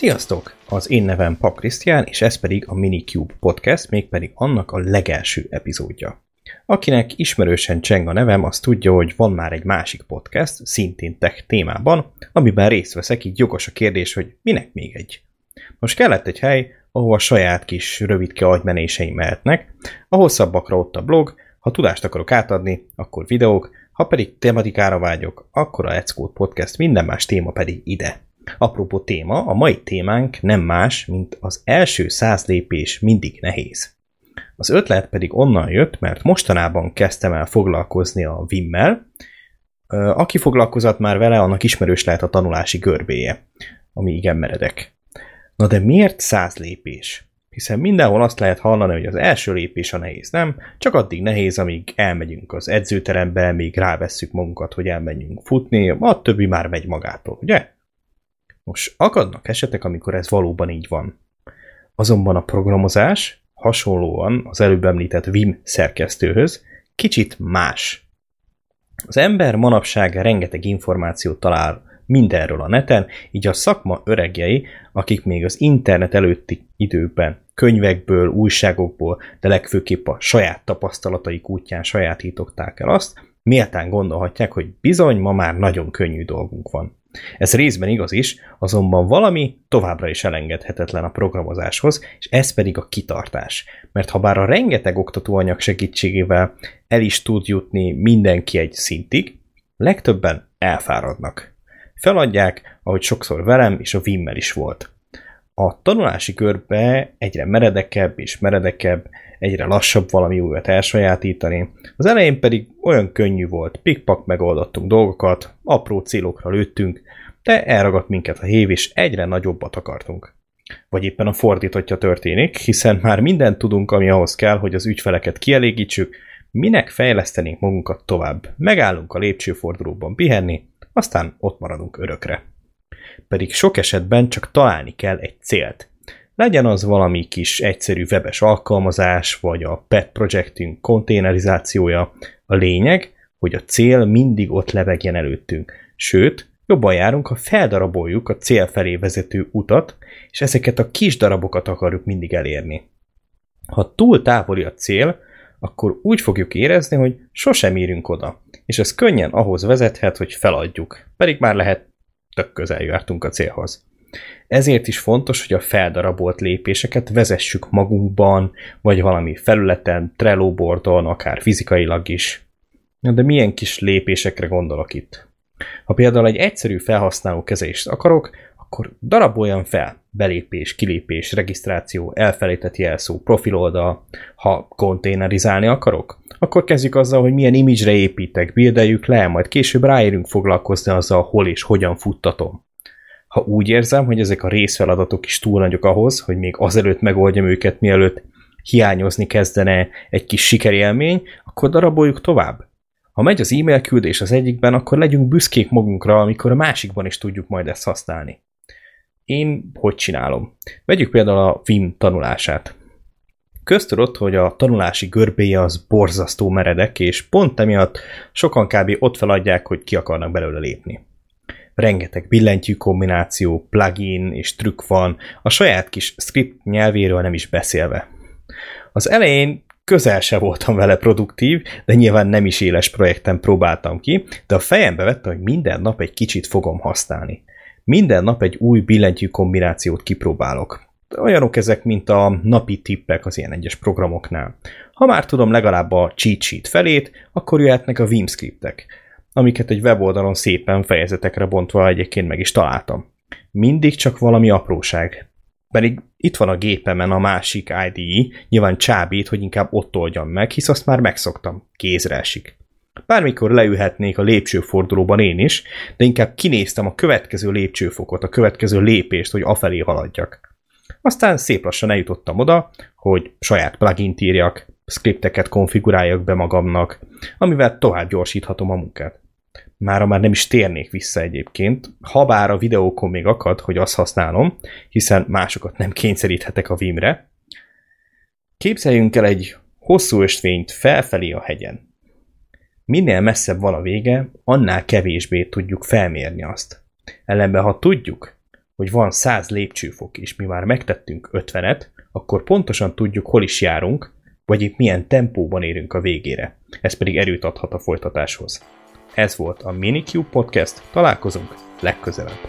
Sziasztok! Az én nevem Pap Krisztián, és ez pedig a Minicube Podcast, mégpedig annak a legelső epizódja. Akinek ismerősen cseng a nevem, az tudja, hogy van már egy másik podcast, szintén tech témában, amiben részt veszek, így jogos a kérdés, hogy minek még egy. Most kellett egy hely, ahol a saját kis rövidke agymenéseim mehetnek, a hosszabbakra ott a blog, ha tudást akarok átadni, akkor videók, ha pedig tematikára vágyok, akkor a Code Podcast minden más téma pedig ide. Apropó téma, a mai témánk nem más, mint az első száz lépés mindig nehéz. Az ötlet pedig onnan jött, mert mostanában kezdtem el foglalkozni a Vimmel. Aki foglalkozott már vele, annak ismerős lehet a tanulási görbéje, ami igen meredek. Na de miért száz lépés? Hiszen mindenhol azt lehet hallani, hogy az első lépés a nehéz, nem? Csak addig nehéz, amíg elmegyünk az edzőterembe, még rávesszük magunkat, hogy elmenjünk futni, a többi már megy magától, ugye? Most akadnak esetek, amikor ez valóban így van. Azonban a programozás hasonlóan az előbb említett Vim szerkesztőhöz kicsit más. Az ember manapság rengeteg információt talál mindenről a neten, így a szakma öregjei, akik még az internet előtti időben könyvekből, újságokból, de legfőképp a saját tapasztalataik útján sajátították el azt, méltán gondolhatják, hogy bizony ma már nagyon könnyű dolgunk van. Ez részben igaz is, azonban valami továbbra is elengedhetetlen a programozáshoz, és ez pedig a kitartás. Mert ha bár a rengeteg oktatóanyag segítségével el is tud jutni mindenki egy szintig, legtöbben elfáradnak. Feladják, ahogy sokszor velem és a Vimmel is volt. A tanulási körbe egyre meredekebb és meredekebb, egyre lassabb valami újat elsajátítani. Az elején pedig olyan könnyű volt, pikpak megoldottunk dolgokat, apró célokra lőttünk, de elragadt minket a hév, és egyre nagyobbat akartunk. Vagy éppen a fordítottja történik, hiszen már mindent tudunk, ami ahhoz kell, hogy az ügyfeleket kielégítsük, minek fejlesztenénk magunkat tovább. Megállunk a lépcsőfordulóban pihenni, aztán ott maradunk örökre. Pedig sok esetben csak találni kell egy célt. Legyen az valami kis egyszerű webes alkalmazás, vagy a pet projektünk konténerizációja. A lényeg, hogy a cél mindig ott lebegjen előttünk. Sőt, jobban járunk, ha feldaraboljuk a cél felé vezető utat, és ezeket a kis darabokat akarjuk mindig elérni. Ha túl távoli a cél, akkor úgy fogjuk érezni, hogy sosem érünk oda, és ez könnyen ahhoz vezethet, hogy feladjuk, pedig már lehet tök közel jártunk a célhoz. Ezért is fontos, hogy a feldarabolt lépéseket vezessük magunkban, vagy valami felületen, Trello boardon, akár fizikailag is. De milyen kis lépésekre gondolok itt? Ha például egy egyszerű felhasználó kezelést akarok, akkor daraboljam fel belépés, kilépés, regisztráció, elfelejtett jelszó, profiloldal. Ha konténerizálni akarok, akkor kezdjük azzal, hogy milyen image építek, bildeljük le, majd később ráérünk foglalkozni azzal, hol és hogyan futtatom. Ha úgy érzem, hogy ezek a részfeladatok is túl nagyok ahhoz, hogy még azelőtt megoldjam őket, mielőtt hiányozni kezdene egy kis sikerélmény, akkor daraboljuk tovább. Ha megy az e-mail küldés az egyikben, akkor legyünk büszkék magunkra, amikor a másikban is tudjuk majd ezt használni. Én hogy csinálom? Vegyük például a Vim tanulását. Köztudott, hogy a tanulási görbéje az borzasztó meredek, és pont emiatt sokan kb. ott feladják, hogy ki akarnak belőle lépni. Rengeteg billentyű kombináció, plugin és trükk van, a saját kis script nyelvéről nem is beszélve. Az elején közel se voltam vele produktív, de nyilván nem is éles projekten próbáltam ki, de a fejembe vettem, hogy minden nap egy kicsit fogom használni. Minden nap egy új billentyű kombinációt kipróbálok. Olyanok ezek, mint a napi tippek az ilyen egyes programoknál. Ha már tudom legalább a cheat sheet felét, akkor jöhetnek a Vim scriptek, amiket egy weboldalon szépen fejezetekre bontva egyébként meg is találtam. Mindig csak valami apróság. Pedig itt van a gépemen a másik IDE, nyilván csábít, hogy inkább ott oldjam meg, hisz azt már megszoktam, kézre esik. Bármikor leülhetnék a lépcsőfordulóban én is, de inkább kinéztem a következő lépcsőfokot, a következő lépést, hogy afelé haladjak. Aztán szép lassan eljutottam oda, hogy saját plugin írjak, skripteket konfiguráljak be magamnak, amivel tovább gyorsíthatom a munkát. Mára már nem is térnék vissza egyébként, ha bár a videókon még akad, hogy azt használom, hiszen másokat nem kényszeríthetek a Vimre. Képzeljünk el egy hosszú ösvényt felfelé a hegyen. Minél messzebb van a vége, annál kevésbé tudjuk felmérni azt. Ellenben, ha tudjuk, hogy van 100 lépcsőfok, és mi már megtettünk 50-et, akkor pontosan tudjuk, hol is járunk, vagy itt milyen tempóban érünk a végére. Ez pedig erőt adhat a folytatáshoz. Ez volt a Minicube Podcast, találkozunk legközelebb.